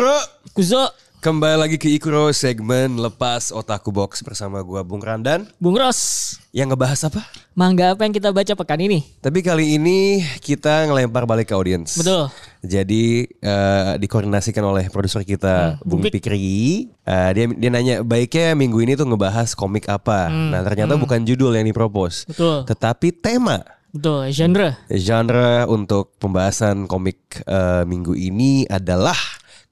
ラン」Hikuro Kuzo, Kembali lagi ke Ikuro segmen Lepas Otaku Box bersama gua Bung Randan Bung Ros. Yang ngebahas apa? Mangga apa yang kita baca pekan ini? Tapi kali ini kita ngelempar balik ke audiens Betul. Jadi eh, dikoordinasikan oleh produser kita Bung Bung Pik. Pikri Eh, dia, dia nanya baiknya minggu ini tuh ngebahas komik apa Nah ternyata bukan judul yang dipropos Betul. Tetapi tema Betul, genre. Genre untuk pembahasan komik eh, minggu ini adalah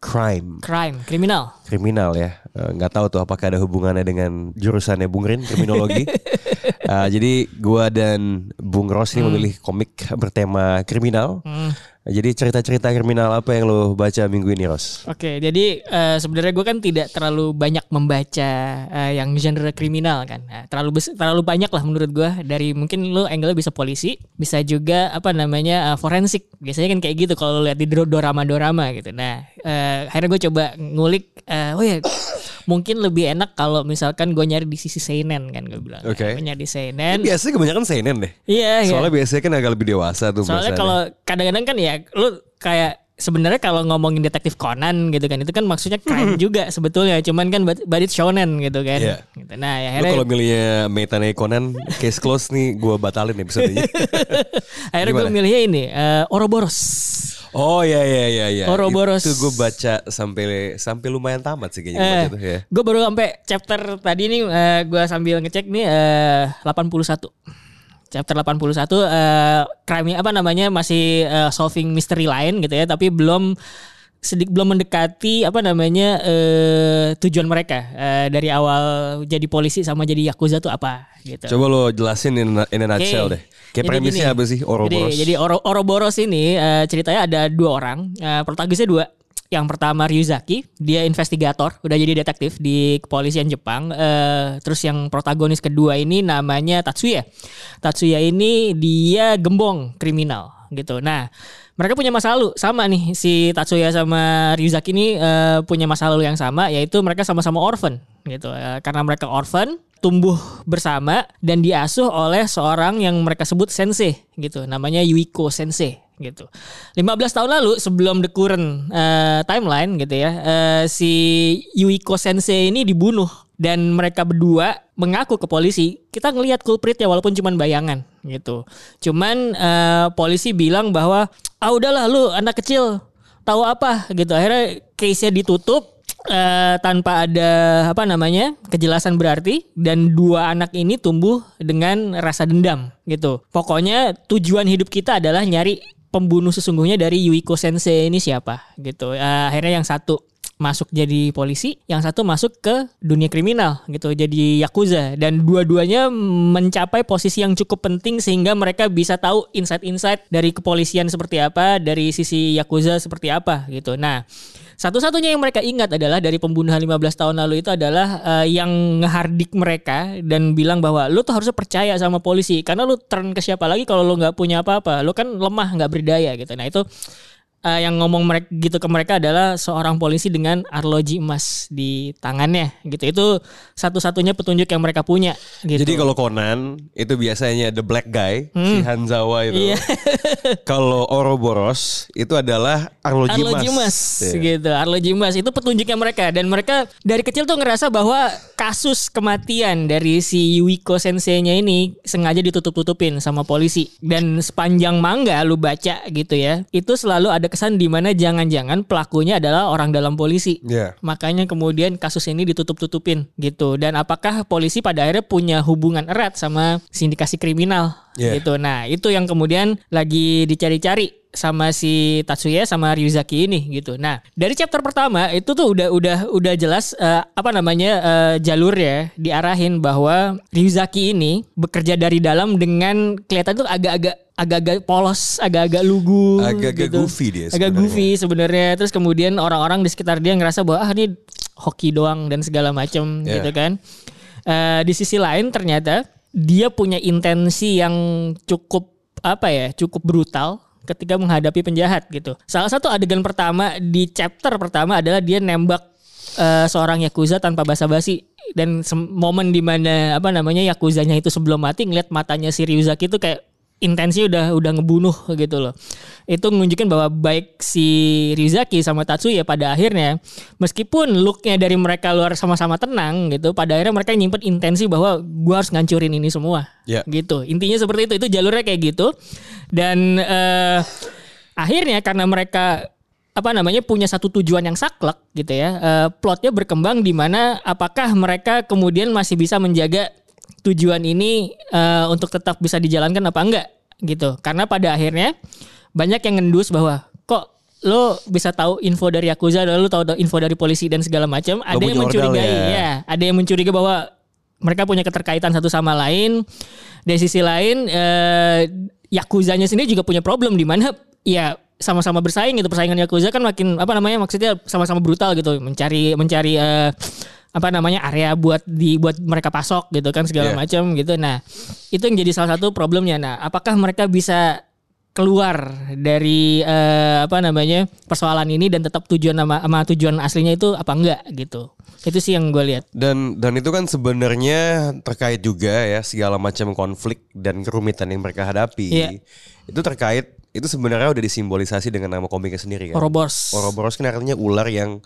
crime. Crime, kriminal. kriminal ya. Eh, nggak tahu tuh apakah ada hubungannya dengan jurusannya Bung Rin kriminologi Eh, jadi gua dan Bung Ros ini memilih komik bertema kriminal jadi cerita-cerita kriminal apa yang lo baca minggu ini Ros Oke, jadi eh, sebenarnya gue kan tidak terlalu banyak membaca eh, yang genre kriminal kan. Nah, terlalu terlalu banyak lah menurut gue. Dari mungkin lo angle bisa polisi, bisa juga apa namanya eh, forensik. Biasanya kan kayak gitu kalau lihat di dorama-dorama gitu. Nah, eh, akhirnya gue coba ngulik. eh, oh ya, mungkin lebih enak kalau misalkan gue nyari di sisi seinen kan gue bilang. Oke. Gue nyari di seinen. biasanya kebanyakan seinen deh Iya, iya. soalnya biasanya kan agak lebih dewasa tuh Soalnya kalau kadang-kadang kan ya lu kayak sebenarnya kalau ngomongin detektif Conan gitu kan itu kan maksudnya crime juga sebetulnya cuman kan it's shonen gitu kan. Iya. Gitu. Nah, ya akhirnya kalau milihnya Metane Conan case close nih gua batalin episodenya akhirnya gue milihnya ini eh, Ouroboros. Oh ya ya ya ya Ouroboros. itu gue baca sampai sampai lumayan tamat sih kayaknya Eh, baca tuh ya gue baru sampai chapter tadi nih eh, gue sambil ngecek nih eh, 81. Chapter 81 eh crime apa namanya masih eh, solving mystery lain gitu ya tapi belum sedik belum mendekati apa namanya eh, tujuan mereka eh, dari awal jadi polisi sama jadi yakuza tuh apa gitu. Coba lo jelasin in a, in a nutshell Oke. deh. Kayak Jadi premisnya gini. apa sih Ouroboros? Jadi, jadi Oro- Ouroboros ini eh, ceritanya ada dua orang. Eh, protagonisnya dua. Yang pertama Ryuzaki, dia investigator, udah jadi detektif di kepolisian Jepang. Eh, terus yang protagonis kedua ini namanya Tatsuya. Tatsuya ini dia gembong kriminal gitu. Nah, mereka punya masa lalu sama nih si Tatsuya sama Ryuzaki ini eh, punya masa lalu yang sama yaitu mereka sama-sama orphan gitu. Eh, karena mereka orphan tumbuh bersama dan diasuh oleh seorang yang mereka sebut sensei gitu. Namanya Yuiko Sensei gitu. 15 tahun lalu sebelum the current eh, timeline gitu ya, eh, si Yuiko Sensei ini dibunuh dan mereka berdua mengaku ke polisi kita ngelihat culpritnya walaupun cuman bayangan gitu. Cuman eh, polisi bilang bahwa ah udahlah lu anak kecil tahu apa gitu. Akhirnya case-nya ditutup eh, tanpa ada apa namanya kejelasan berarti dan dua anak ini tumbuh dengan rasa dendam gitu. Pokoknya tujuan hidup kita adalah nyari pembunuh sesungguhnya dari Yuiko Sensei ini siapa gitu. Eh, akhirnya yang satu masuk jadi polisi, yang satu masuk ke dunia kriminal gitu, jadi yakuza dan dua-duanya mencapai posisi yang cukup penting sehingga mereka bisa tahu insight-insight dari kepolisian seperti apa, dari sisi yakuza seperti apa gitu. Nah, satu-satunya yang mereka ingat adalah dari pembunuhan 15 tahun lalu itu adalah eh, yang ngehardik mereka dan bilang bahwa lu tuh harusnya percaya sama polisi karena lu turn ke siapa lagi kalau lu nggak punya apa-apa, lu kan lemah nggak berdaya gitu. Nah itu eh, yang ngomong mereka gitu ke mereka adalah seorang polisi dengan arloji emas di tangannya gitu. Itu satu-satunya petunjuk yang mereka punya gitu. Jadi kalau Conan itu biasanya the black guy si Hanzawa itu. Hmm. Iya. kalau Ouroboros itu adalah Arloji Mas. Arloji Mas Iya. gitu. Arloji Mas itu petunjuknya mereka dan mereka dari kecil tuh ngerasa bahwa kasus kematian dari si Yuiko sensei-nya ini sengaja ditutup-tutupin sama polisi dan sepanjang manga lu baca gitu ya. Itu selalu ada kesan di mana jangan-jangan pelakunya adalah orang dalam polisi. Iya. Makanya kemudian kasus ini ditutup-tutupin gitu. Dan apakah polisi pada akhirnya punya hubungan erat sama sindikasi kriminal Iya. gitu. Nah, itu yang kemudian lagi dicari-cari sama si Tatsuya sama Ryuzaki ini gitu. Nah, dari chapter pertama itu tuh udah udah udah jelas eh, apa namanya eh, jalur ya diarahin bahwa Ryuzaki ini bekerja dari dalam dengan kelihatan tuh agak-agak agak-agak polos, agak-agak lugu Agak-agak gitu. goofy dia Agak sebenarnya. goofy sebenarnya. Terus kemudian orang-orang di sekitar dia ngerasa bahwa ah ini hoki doang dan segala macam Yeah. gitu kan. Eh, di sisi lain ternyata dia punya intensi yang cukup apa ya, cukup brutal ketika menghadapi penjahat gitu. Salah satu adegan pertama di chapter pertama adalah dia nembak eh, seorang yakuza tanpa basa-basi dan momen di mana apa namanya yakuzanya itu sebelum mati ngeliat matanya si Ryuzaki itu kayak intensi udah udah ngebunuh gitu loh. Itu nunjukin bahwa baik si Ryuzaki sama Tatsuya pada akhirnya meskipun looknya dari mereka luar sama-sama tenang gitu, pada akhirnya mereka nyimpen intensi bahwa gua harus ngancurin ini semua. Ya. Gitu. Intinya seperti itu. Itu jalurnya kayak gitu. Dan eh, akhirnya karena mereka apa namanya punya satu tujuan yang saklek gitu ya. eh, plotnya berkembang di mana apakah mereka kemudian masih bisa menjaga tujuan ini eh, untuk tetap bisa dijalankan apa enggak gitu. Karena pada akhirnya banyak yang ngendus bahwa kok lo bisa tahu info dari Yakuza dan lo tahu info dari polisi dan segala macam. Ada yang mencurigai ya. ya, ada yang mencurigai bahwa mereka punya keterkaitan satu sama lain. Dari sisi lain eh, Yakuzanya sendiri juga punya problem di mana ya sama-sama bersaing gitu persaingan Yakuza kan makin apa namanya maksudnya sama-sama brutal gitu mencari mencari eh, apa namanya area buat di buat mereka pasok gitu kan segala Iya. macam gitu. Nah, itu yang jadi salah satu problemnya. Nah, apakah mereka bisa keluar dari eh, apa namanya persoalan ini dan tetap tujuan sama, sama tujuan aslinya itu apa enggak gitu. Itu sih yang gue lihat. Dan dan itu kan sebenarnya terkait juga ya segala macam konflik dan kerumitan yang mereka hadapi. Iya. Itu terkait itu sebenarnya udah disimbolisasi dengan nama komiknya sendiri kan. Ouroboros. Ouroboros kan artinya ular yang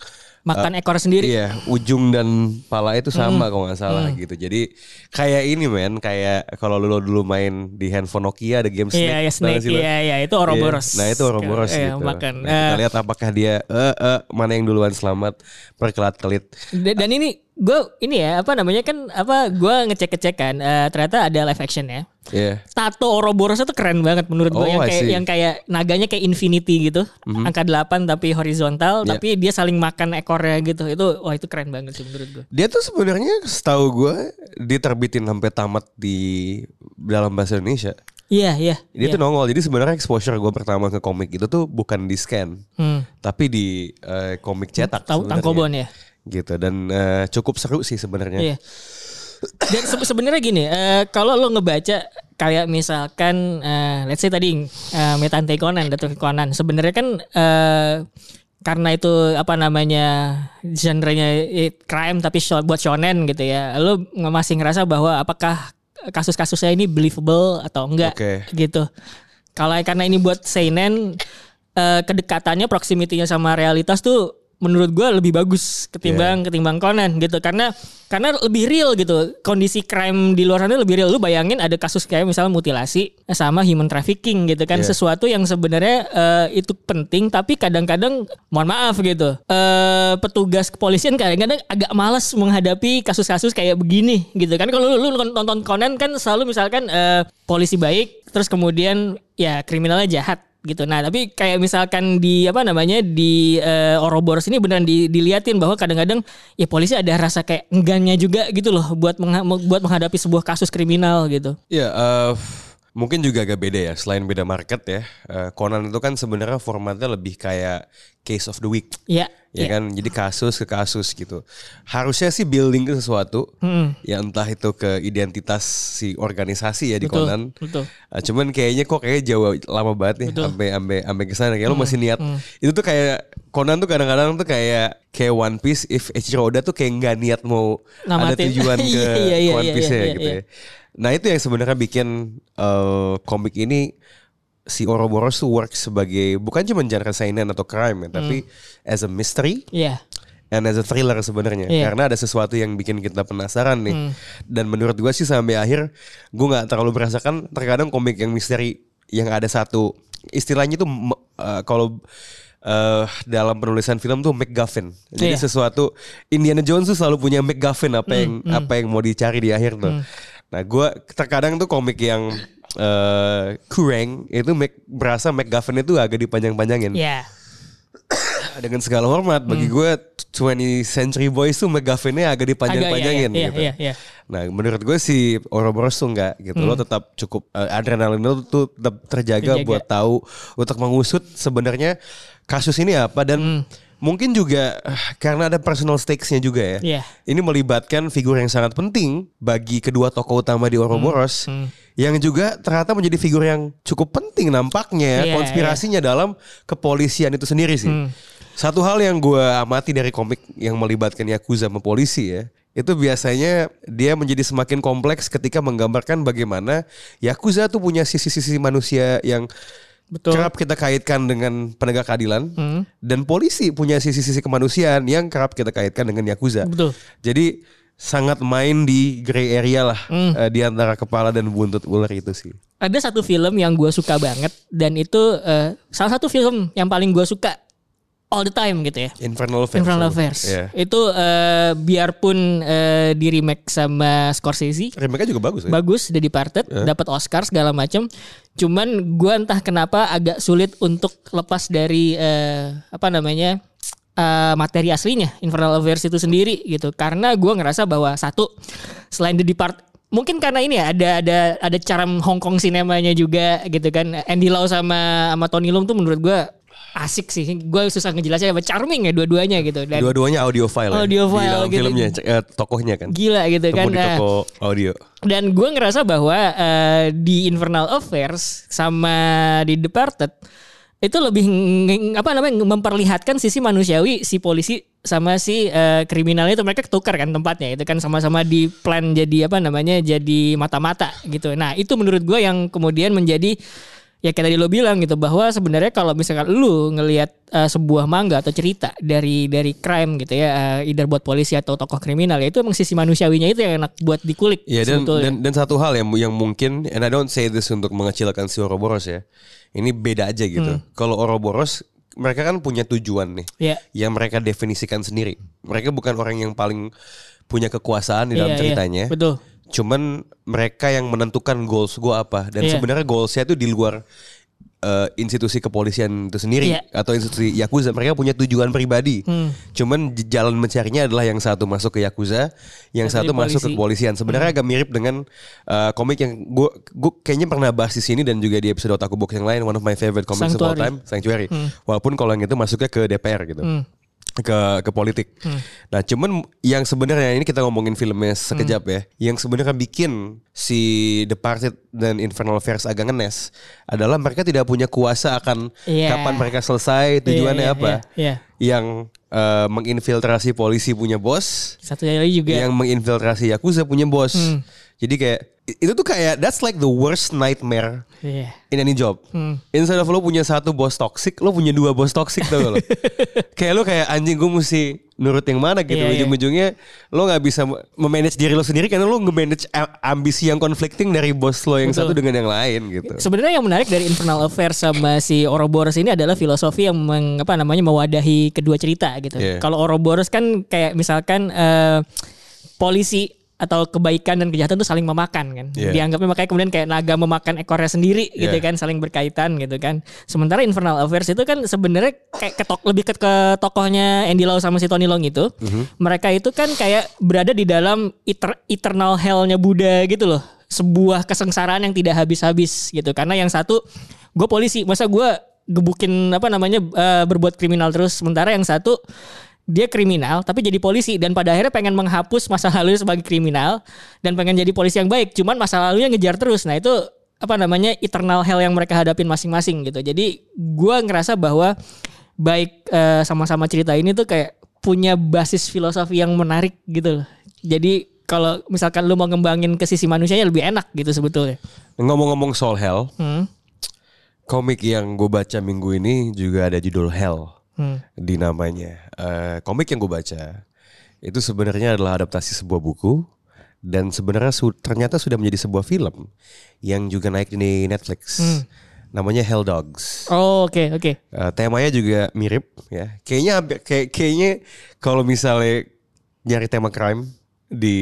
Makan ekor sendiri. Iya, ujung dan pala itu sama kalau nggak salah gitu. Jadi kayak ini men, kayak kalau lu dulu main di handphone Nokia ada game Snake. Iya, ya tau snake. lo? Iya, iya, itu Ouroboros. Iya, Nah itu Ouroboros Iya, gitu. makan. Nah, kita Eh, lihat apakah dia eh eh, mana yang duluan selamat perkelat kelit. Da- dan ini gue ini ya apa namanya kan apa gue ngecek ngecek kan eh, ternyata ada live action ya Iya. tato Ouroboros itu keren banget menurut gue Oh, yang I kayak see. Yang kayak naganya kayak infinity gitu angka 8 tapi horizontal Iya. tapi dia saling makan ekornya gitu itu wah itu keren banget sih menurut gue Dia tuh sebenarnya setahu gue diterbitin sampai tamat di dalam bahasa Indonesia. iya iya Dia iya. tuh nongol. Jadi sebenarnya exposure gue pertama ke komik itu tuh bukan di scan, Hmm. tapi di eh, komik cetak. tahu tangkobon ya Gitu dan eh, cukup seru sih sebenarnya. Iya. Dan se- sebenarnya gini, eh, kalau lo ngebaca kayak misalkan, eh, let's say tadi eh, Metante Conan, Detective Conan, sebenarnya kan eh, karena itu apa namanya genrenya crime tapi buat shonen gitu ya, lo masih ngerasa bahwa apakah kasus-kasusnya ini believable atau enggak Oke. gitu. Kalau karena ini buat seinen, eh, kedekatannya, proximity-nya sama realitas tuh menurut gua lebih bagus ketimbang ketimbang Conan gitu. Karena karena lebih real gitu. Kondisi crime di luar sana lebih real. Lu bayangin ada kasus kayak misalnya mutilasi sama human trafficking gitu kan. Iya. sesuatu yang sebenarnya eh, itu penting tapi kadang-kadang mohon maaf gitu eh, petugas kepolisian kadang-kadang agak malas menghadapi kasus-kasus kayak begini gitu kan. Kalau lu, lu nonton Conan kan selalu misalkan eh, polisi baik terus kemudian ya kriminalnya jahat gitu. Nah, tapi kayak misalkan di apa namanya di eh, Ouroboros ini beneran di, diliatin bahwa kadang-kadang ya polisi ada rasa kayak enggannya juga gitu loh buat mengha- buat menghadapi sebuah kasus kriminal gitu. Iya, eh, mungkin juga agak beda ya. Selain beda market ya, eh, Conan itu kan sebenarnya formatnya lebih kayak case of the week, Iya. Ya kan? Jadi kasus ke kasus gitu. Harusnya sih building ke sesuatu, ya entah itu ke identitas si organisasi ya di Betul, Conan. betul. Eh, cuman kayaknya kok kayak jauh lama banget nih sampai sampai sampai ke sana. Kayak lo masih niat. Itu tuh kayak Conan tuh kadang-kadang tuh kayak kayak One Piece if Eiichiro Oda tuh kayak nggak niat mau ada Namatin. tujuan ke Iya, iya, iya, One Piece ya gitu ya. Nah itu yang sebenarnya bikin eh, komik ini si Ouroboros tuh work sebagai bukan cuma genre seinen atau crime ya, tapi as a mystery Iya. and as a thriller sebenarnya Iya. karena ada sesuatu yang bikin kita penasaran nih dan menurut gua sih sampai akhir gua nggak terlalu merasakan terkadang komik yang misteri yang ada satu istilahnya tuh me- eh, kalau eh, dalam penulisan film tuh MacGuffin. Jadi Iya. sesuatu Indiana Jones tuh selalu punya MacGuffin apa Hmm, yang apa yang mau dicari di akhir tuh. Nah, gua terkadang tuh komik yang eh kurang itu Mac, berasa MacGuffin itu agak dipanjang-panjangin. Ya. Dengan segala hormat bagi gue 20 Century Boys tuh McGuffin-nya agak dipanjang-panjangin Agak, iya, iya, gitu. iya, iya. Nah menurut gue si Ouroboros tuh enggak gitu. Lo tetap cukup eh, adrenalin lo tuh tetap terjaga, Terjaga. buat tahu untuk mengusut sebenarnya kasus ini apa dan mungkin juga karena ada personal stakes-nya juga ya. Iya. Ini melibatkan figur yang sangat penting bagi kedua tokoh utama di Ouroboros yang juga ternyata menjadi figur yang cukup penting nampaknya Iya, konspirasinya dalam kepolisian itu sendiri sih. Satu hal yang gue amati dari komik yang melibatkan Yakuza sama polisi ya, itu biasanya dia menjadi semakin kompleks ketika menggambarkan bagaimana Yakuza tuh punya sisi-sisi manusia yang Betul. kerap kita kaitkan dengan penegak keadilan dan polisi punya sisi-sisi kemanusiaan yang kerap kita kaitkan dengan Yakuza. Betul. Jadi sangat main di gray area lah eh, di antara kepala dan buntut ular itu sih. Ada satu film yang gue suka banget dan itu eh, salah satu film yang paling gue suka all the time gitu ya. Infernal Affairs. Infernal Affairs. Iya. Itu eh, biarpun eh, di remake sama Scorsese, Remake-nya juga bagus ya. bagus The Departed, dapat Oscar segala macam. Cuman gue entah kenapa agak sulit untuk lepas dari eh, apa namanya eh, materi aslinya Infernal Affairs itu sendiri gitu. Karena gue ngerasa bahwa satu selain The Depart Mungkin karena ini ya ada ada ada charm Hong Kong sinemanya juga gitu kan. Andy Lau sama sama Tony Leung tuh menurut gue asik sih. Gue susah ngejelasin apa charming ya dua-duanya gitu. Dan Dua-duanya audio file ya. Audiophile Di dalam gitu. filmnya, eh, tokohnya kan. gila gitu kan. Di Nah, toko audio. dan gue ngerasa bahwa eh, di Infernal Affairs sama di Departed itu lebih apa namanya memperlihatkan sisi manusiawi si polisi sama si eh, kriminalnya itu mereka ketukar kan tempatnya itu kan sama-sama di plan jadi apa namanya jadi mata-mata gitu. Nah itu menurut gue yang kemudian menjadi ya kayak tadi lo bilang gitu bahwa sebenarnya kalau misalkan lu ngelihat eh, sebuah manga atau cerita dari dari crime gitu ya eh, either buat polisi atau tokoh kriminal ya itu emang sisi manusiawinya itu yang enak buat dikulik Iya dan, sebetulnya. dan dan satu hal yang yang mungkin and I don't say this untuk mengecilkan si Ouroboros ya. Ini beda aja gitu. Kalau Ouroboros mereka kan punya tujuan nih. Iya. Yang mereka definisikan sendiri. Mereka bukan orang yang paling punya kekuasaan di dalam Iya, iya. ceritanya. Betul. Cuman mereka yang menentukan goals gue apa dan Iya. sebenarnya goalsnya itu di luar eh, institusi kepolisian itu sendiri Iya. atau institusi yakuza mereka punya tujuan pribadi. Hmm. Cuman jalan mencarinya adalah yang satu masuk ke yakuza, yang Satu satu di masuk ke polisi. Hmm. kepolisian. Sebenarnya agak mirip dengan eh, komik yang gue gue kayaknya pernah bahas di sini dan juga di episode Otaku Box yang lain one of my favorite comics of all time, Sanctuary. Walaupun kalau yang itu masuknya ke DPR gitu Hmm. Ke ke politik. Nah, cuman yang sebenarnya ini kita ngomongin filmnya sekejap Hmm. ya. Yang sebenarnya bikin si Departed dan Infernal Affairs agak ngenes adalah mereka tidak punya kuasa akan Iya. kapan mereka selesai, tujuannya Iya, iya, apa. iya, iya. Yang eh, menginfiltrasi polisi punya bos, Satu lagi juga. yang menginfiltrasi yakuza punya bos. Hmm. Jadi kayak itu tuh kayak that's like the worst nightmare Iya. in any job. Hmm. Instead of lo punya satu bos toxic, lo punya dua bos toxic tuh lo. kayak lo kayak anjing gue mesti nurut yang mana gitu. Iya, iya. Ujung-ujungnya lo nggak bisa memanage diri lo sendiri karena lo nge-manage ambisi yang conflicting dari bos lo yang Betul. satu dengan yang lain gitu. Sebenarnya yang menarik dari Infernal Affairs sama si Ouroboros ini adalah filosofi yang meng, apa namanya mewadahi kedua cerita gitu. Iya. Kalau Ouroboros kan kayak misalkan eh, polisi atau kebaikan dan kejahatan itu saling memakan kan. Iya. Dianggapnya makanya kemudian kayak naga memakan ekornya sendiri gitu Iya. kan, saling berkaitan gitu kan. Sementara Infernal Affairs itu kan sebenarnya kayak ketok lebih ke, ke tokohnya Andy Lau sama si Tony Long itu. Mhm. Mereka itu kan kayak berada di dalam eter- eternal hell-nya Buddha gitu loh. Sebuah kesengsaraan yang tidak habis-habis gitu. Karena yang satu gue polisi, masa gue gebukin apa namanya eh, berbuat kriminal terus sementara yang satu dia kriminal tapi jadi polisi. Dan pada akhirnya pengen menghapus masa lalu sebagai kriminal dan pengen jadi polisi yang baik. Cuman masa lalunya ngejar terus. Nah itu apa namanya eternal hell yang mereka hadapin masing-masing gitu. Jadi gua ngerasa bahwa baik eh, sama-sama cerita ini tuh kayak punya basis filosofi yang menarik gitu. Loh jadi kalau misalkan lu mau ngembangin ke sisi manusianya lebih enak gitu sebetulnya. Ngomong-ngomong soal hell, hmm. komik yang gue baca minggu ini juga ada judul Hell Hmm. di namanya. Eh, komik yang gue baca itu sebenarnya adalah adaptasi sebuah buku dan sebenarnya su- ternyata sudah menjadi sebuah film yang juga naik di Netflix. namanya Hell Dogs. Oh, oke oke. Eh, temanya juga mirip ya. Kayaknya hampir- kayak kayaknya kalau misalnya nyari tema crime di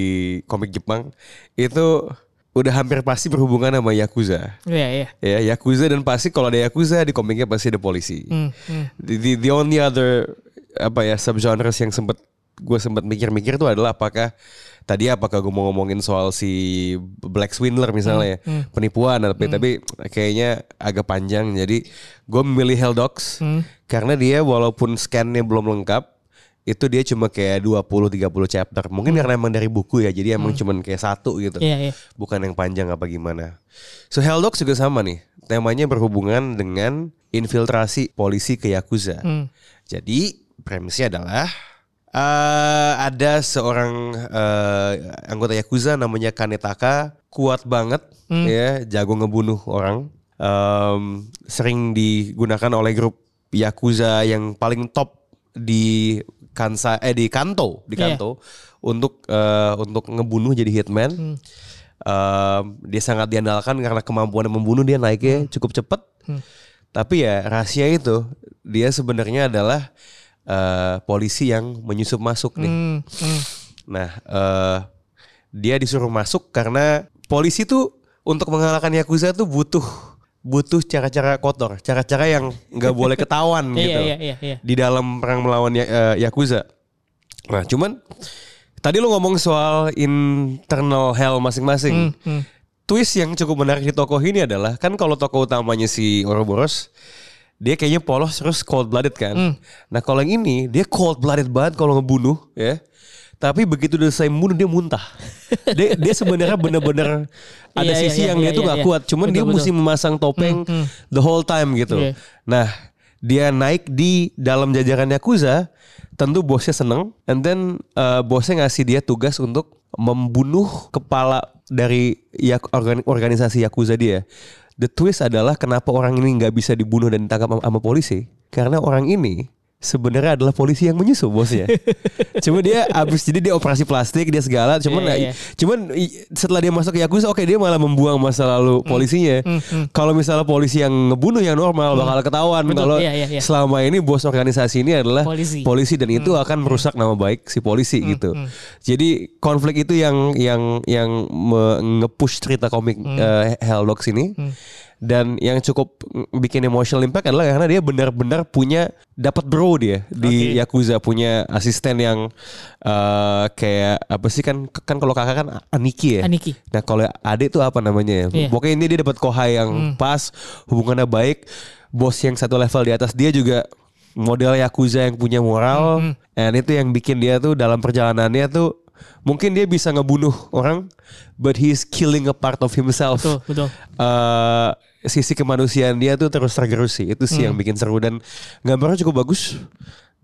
komik Jepang itu udah hampir pasti berhubungan sama yakuza. Iya iya. Ya, yakuza dan pasti kalau ada yakuza di komiknya pasti ada polisi. Hmm, hmm. The, the, the only other apa ya subgenres yang sempet gue sempet mikir-mikir tuh adalah apakah tadi apakah gue mau ngomongin soal si Black Swindler misalnya penipuan tapi tapi kayaknya agak panjang jadi gue memilih Hell Dogs karena dia walaupun scannya belum lengkap itu dia cuma kayak 20 30 chapter. Mungkin karena emang dari buku ya. Jadi emang cuman kayak satu gitu. Iya iya. Bukan yang panjang apa gimana. So Hell Dogs juga sama nih. Temanya berhubungan dengan infiltrasi polisi ke Yakuza. Hmm. Jadi premisnya adalah eh ada seorang eh, anggota Yakuza namanya Kanetaka. Kuat banget ya. Jago ngebunuh orang. Em, sering digunakan oleh grup Yakuza yang paling top di Kansa eh di Kanto di Iya. Kanto untuk eh, untuk ngebunuh jadi hitman. Em, dia sangat diandalkan karena kemampuan membunuh dia naiknya cukup cepat. Tapi ya rahasia itu dia sebenarnya adalah eh, polisi yang menyusup masuk nih. Hmm, hmm. Nah, eh dia disuruh masuk karena polisi tuh untuk mengalahkan yakuza tuh butuh butuh cara-cara kotor, cara-cara yang nggak boleh ketahuan Iya gitu iya iya iya. di dalam perang melawan eh, yakuza. Nah, cuman tadi lu ngomong soal internal hell masing-masing. Hmm, Twist yang cukup menarik di tokoh ini adalah kan kalau tokoh utamanya si Ouroboros dia kayaknya polos terus cold blooded kan. Hmm. Nah kalau yang ini dia cold blooded banget kalau ngebunuh ya. Tapi begitu udah selesai membunuh dia muntah. dia dia sebenarnya bener-bener ada Iya, iya, sisi iya, yang iya, dia tuh iya, gak iya. kuat. Cuman Betul, dia betul. mesti memasang topeng the whole time gitu. Iya. Nah dia naik di dalam jajaran Yakuza tentu bosnya seneng and then uh, bosnya ngasih dia tugas untuk membunuh kepala dari yak- organ- organisasi Yakuza dia. The twist adalah kenapa orang ini nggak bisa dibunuh dan ditangkap sama polisi karena orang ini sebenarnya adalah polisi yang menyusup bosnya. Cuma dia abis jadi dia operasi plastik dia segala. Cuman Iya, nah, iya. cuman setelah dia masuk ke Yakuza, oke dia malah membuang masa lalu Hmm. polisinya. Kalau misalnya polisi yang ngebunuh yang normal bakal ketahuan kalau iya, iya, iya. selama ini bos organisasi ini adalah Polisi. dan itu akan merusak nama baik si polisi gitu. Jadi konflik itu yang yang yang nge-push cerita komik eh, Hell Dogs ini. Dan yang cukup bikin emotional impact adalah karena dia benar-benar punya dapat bro dia di Oke. Yakuza punya asisten yang eh, kayak apa sih kan kan kalau kakak kan Aniki ya. Aniki. Nah kalau adik tuh apa namanya ya? Iya. Pokoknya ini dia dapat kohai yang pas, hubungannya baik, bos yang satu level di atas dia juga model yakuza yang punya moral, and itu yang bikin dia tuh dalam perjalanannya tuh mungkin dia bisa ngebunuh orang, but he's killing a part of himself. Betul betul. Eh, sisi kemanusiaan dia tuh terus tergerus sih, itu sih yang bikin seru dan gambarnya cukup bagus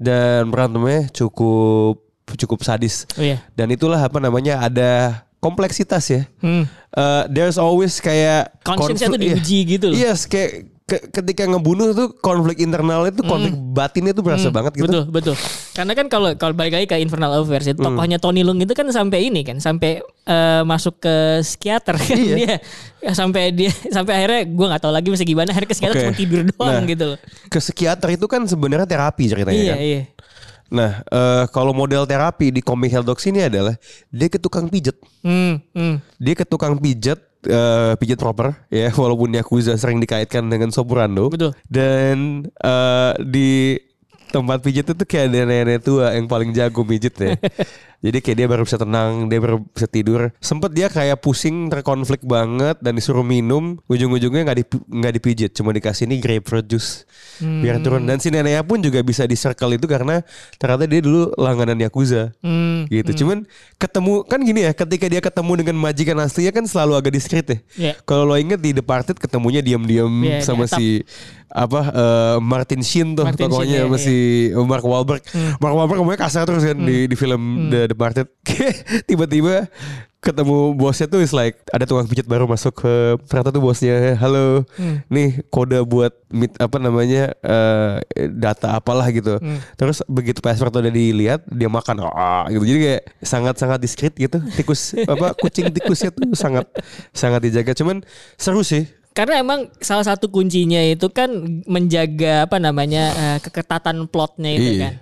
dan berantemnya cukup cukup sadis. Oh iya. Dan itulah apa namanya ada kompleksitas ya. Hmm. Uh, there's always kayak Conscience-nya tuh diuji gitu loh. Yes, kayak ke- ketika ngebunuh tuh konflik internal itu konflik batinnya tuh berasa banget gitu. Betul, betul. Karena kan kalau kalau balik lagi ke Infernal Affairs itu Hmm. tokohnya Tony Lung itu kan sampai ini kan, sampai eh, masuk ke psikiater kan Iya. dia. Ya, sampai dia sampai akhirnya gua nggak tahu lagi mesti gimana akhirnya ke psikiater Oke. cuma tidur doang Nah, gitu loh. Ke psikiater itu kan sebenarnya terapi ceritanya Iya, kan. iya. Nah, eh, kalau model terapi di komik Hell Dogs ini adalah dia ke tukang pijet. Hmm, hmm. Dia ke tukang pijet eh, pijet proper ya walaupun Yakuza sering dikaitkan dengan Sobrando. Betul. Dan eh, di tempat pijet itu kayak ada nenek tua yang paling jago pijet ya. Jadi kayak dia baru bisa tenang, dia baru bisa tidur. Sempet dia kayak pusing, terkonflik banget dan disuruh minum. Ujung-ujungnya nggak dipi- nggak dipijit, cuma dikasih ini grapefruit juice biar turun. Dan si neneknya pun juga bisa di circle itu karena ternyata dia dulu langganan yakuza Hmm. gitu. Cuman ketemu kan gini ya, ketika dia ketemu dengan majikan aslinya kan selalu agak diskret ya. Iya. Kalau lo inget di Departed ketemunya diam-diam Iya, sama di atap. si apa eh, Martin Sheen tuh Martin tokohnya Sheen, sama iya. si Mark Wahlberg. Mark Wahlberg ngomongnya kasar terus kan di di film The Departed. Tiba-tiba ketemu bosnya tuh is like ada tukang pijat baru masuk ke ternyata tuh bosnya. Halo nih kode buat meet apa namanya eh, data apalah gitu. Terus begitu password udah dilihat dia makan ah gitu. Jadi kayak sangat sangat diskret gitu. Tikus apa kucing tikusnya tuh sangat sangat dijaga. Cuman seru sih. Karena emang salah satu kuncinya itu kan menjaga apa namanya eh, keketatan plotnya itu Iya. kan.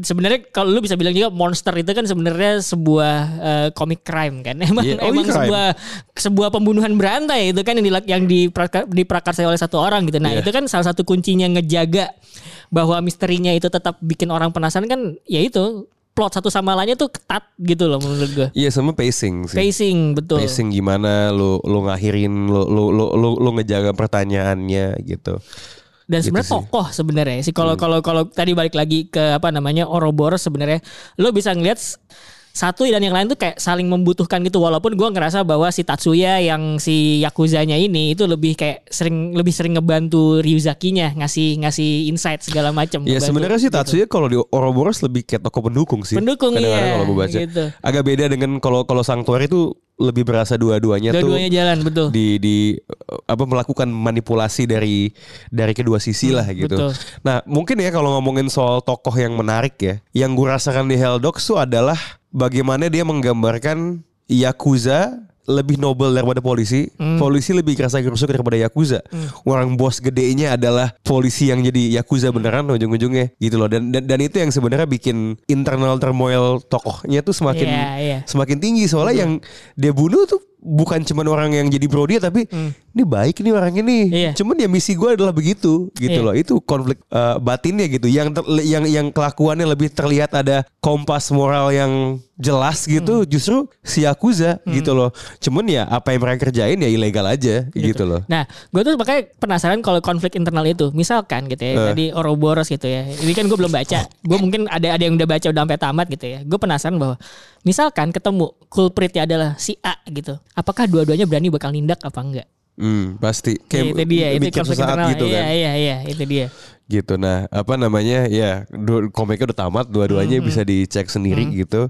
Sebenarnya kalau lu bisa bilang juga monster itu kan sebenarnya sebuah eh, comic crime kan. Emang Iya, oh, emang iya, crime. sebuah sebuah pembunuhan berantai itu kan yang dilak- yang dipraka- diprakarsai oleh satu orang gitu. Nah, Iya. itu kan salah satu kuncinya ngejaga bahwa misterinya itu tetap bikin orang penasaran kan ya itu plot satu sama lainnya tuh ketat gitu loh menurut gue. Iya sama pacing sih. Pacing betul. Pacing gimana lu lu ngakhirin lu lu lu lu, lu ngejaga pertanyaannya gitu. Dan Gitu sebenarnya sih. Hmm. tokoh sebenarnya sih kalau kalau kalau tadi balik lagi ke apa namanya Ouroboros sebenarnya lo bisa ngelihat s- satu dan yang lain tuh kayak saling membutuhkan gitu walaupun gua ngerasa bahwa si Tatsuya yang si yakuzanya ini itu lebih kayak sering lebih sering ngebantu Ryuzakinya ngasih ngasih insight segala macam. Ya sebenarnya sih gitu. Tatsuya kalau di Ouroboros lebih kayak tokoh pendukung sih. Pendukung, iya, kalau gue baca. gitu. Agak beda dengan kalau kalau Sanctuary itu lebih berasa dua-duanya tuh dua-duanya jalan betul. di di apa melakukan manipulasi dari dari kedua sisi lah gitu. betul. Nah mungkin ya kalau ngomongin soal tokoh yang menarik ya, yang gue rasakan di Helldogs tuh adalah bagaimana dia menggambarkan yakuza lebih nobel daripada polisi, Hmm. polisi lebih kerasa gerusuk daripada yakuza. Orang bos gedenya adalah polisi yang jadi yakuza beneran ujung-ujungnya gitu loh. Dan dan, dan itu yang sebenarnya bikin internal turmoil tokohnya tuh semakin Iya, iya. semakin tinggi soalnya yang dia bunuh tuh bukan cuman orang yang jadi bro dia tapi ini baik nih orang ini. Hmm. Iya. Cuman ya misi gue adalah begitu gitu Iya. loh. Itu konflik uh, batinnya gitu. Yang ter- yang yang kelakuannya lebih terlihat ada kompas moral yang jelas Hmm. gitu justru si Yakuza gitu loh. Cuman ya apa yang mereka kerjain ya ilegal aja gitu, loh. Nah, gue tuh makanya penasaran kalau konflik internal itu, misalkan gitu ya, Eh. tadi Ouroboros gitu ya. Ini kan gue belum baca. Gue mungkin ada ada yang udah baca udah sampai tamat gitu ya. Gue penasaran bahwa misalkan ketemu culpritnya adalah si A gitu. Apakah dua-duanya berani bakal nindak apa enggak? Hmm, pasti Ya, itu dia, itu mikir sesaat internal. gitu iya, kan. iya, iya, itu dia. gitu nah apa namanya ya komiknya udah tamat dua-duanya bisa dicek sendiri gitu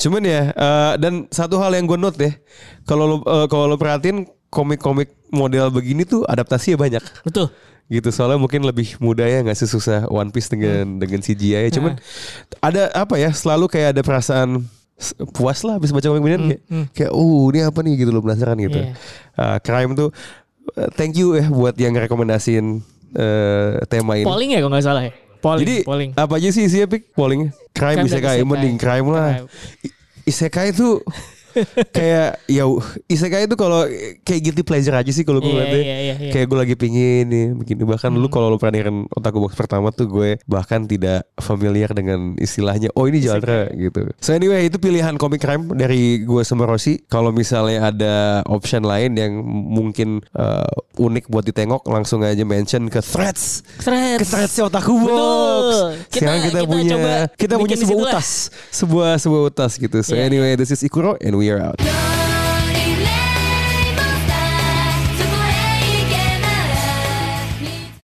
cuman ya eh, dan satu hal yang gue note deh kalau lo eh, kalau lo perhatiin komik-komik model begini tuh adaptasinya banyak Betul. gitu soalnya mungkin lebih mudah ya nggak susah One Piece dengan dengan CGI ya. cuman ada apa ya selalu kayak ada perasaan puas lah habis baca komik beginian kayak, kayak uh ini apa nih gitu lo penasaran gitu Iya. Ah, crime tuh eh, thank you ya buat yang rekomendasiin eh, tema ini Polling ya kalau nggak salah ya. Polling, jadi polling. apa aja sih isinya pik polling? Crime, Crime isekai, isekai. mending crime lah. Crime. Isekai itu kayak ya isekai itu kalau kayak guilty pleasure aja sih kalau gue ngeliatnya. iya, iya, iya. Kayak gue lagi pingin nih begini bahkan lu kalau lu pernah dengerin otaku box pertama tuh gue bahkan tidak familiar dengan istilahnya oh ini genre gitu. So anyway itu pilihan komik crime dari gue sama Rossi. Kalau misalnya ada option lain yang mungkin uh, unik buat ditengok langsung aja mention ke threads Threads. ke threadsnya otaku box. Betul. Sekarang Kita- kita, kita punya coba kita punya sebuah utas, sebuah sebuah utas gitu. So Iya, anyway, this is Ikuro and we are out.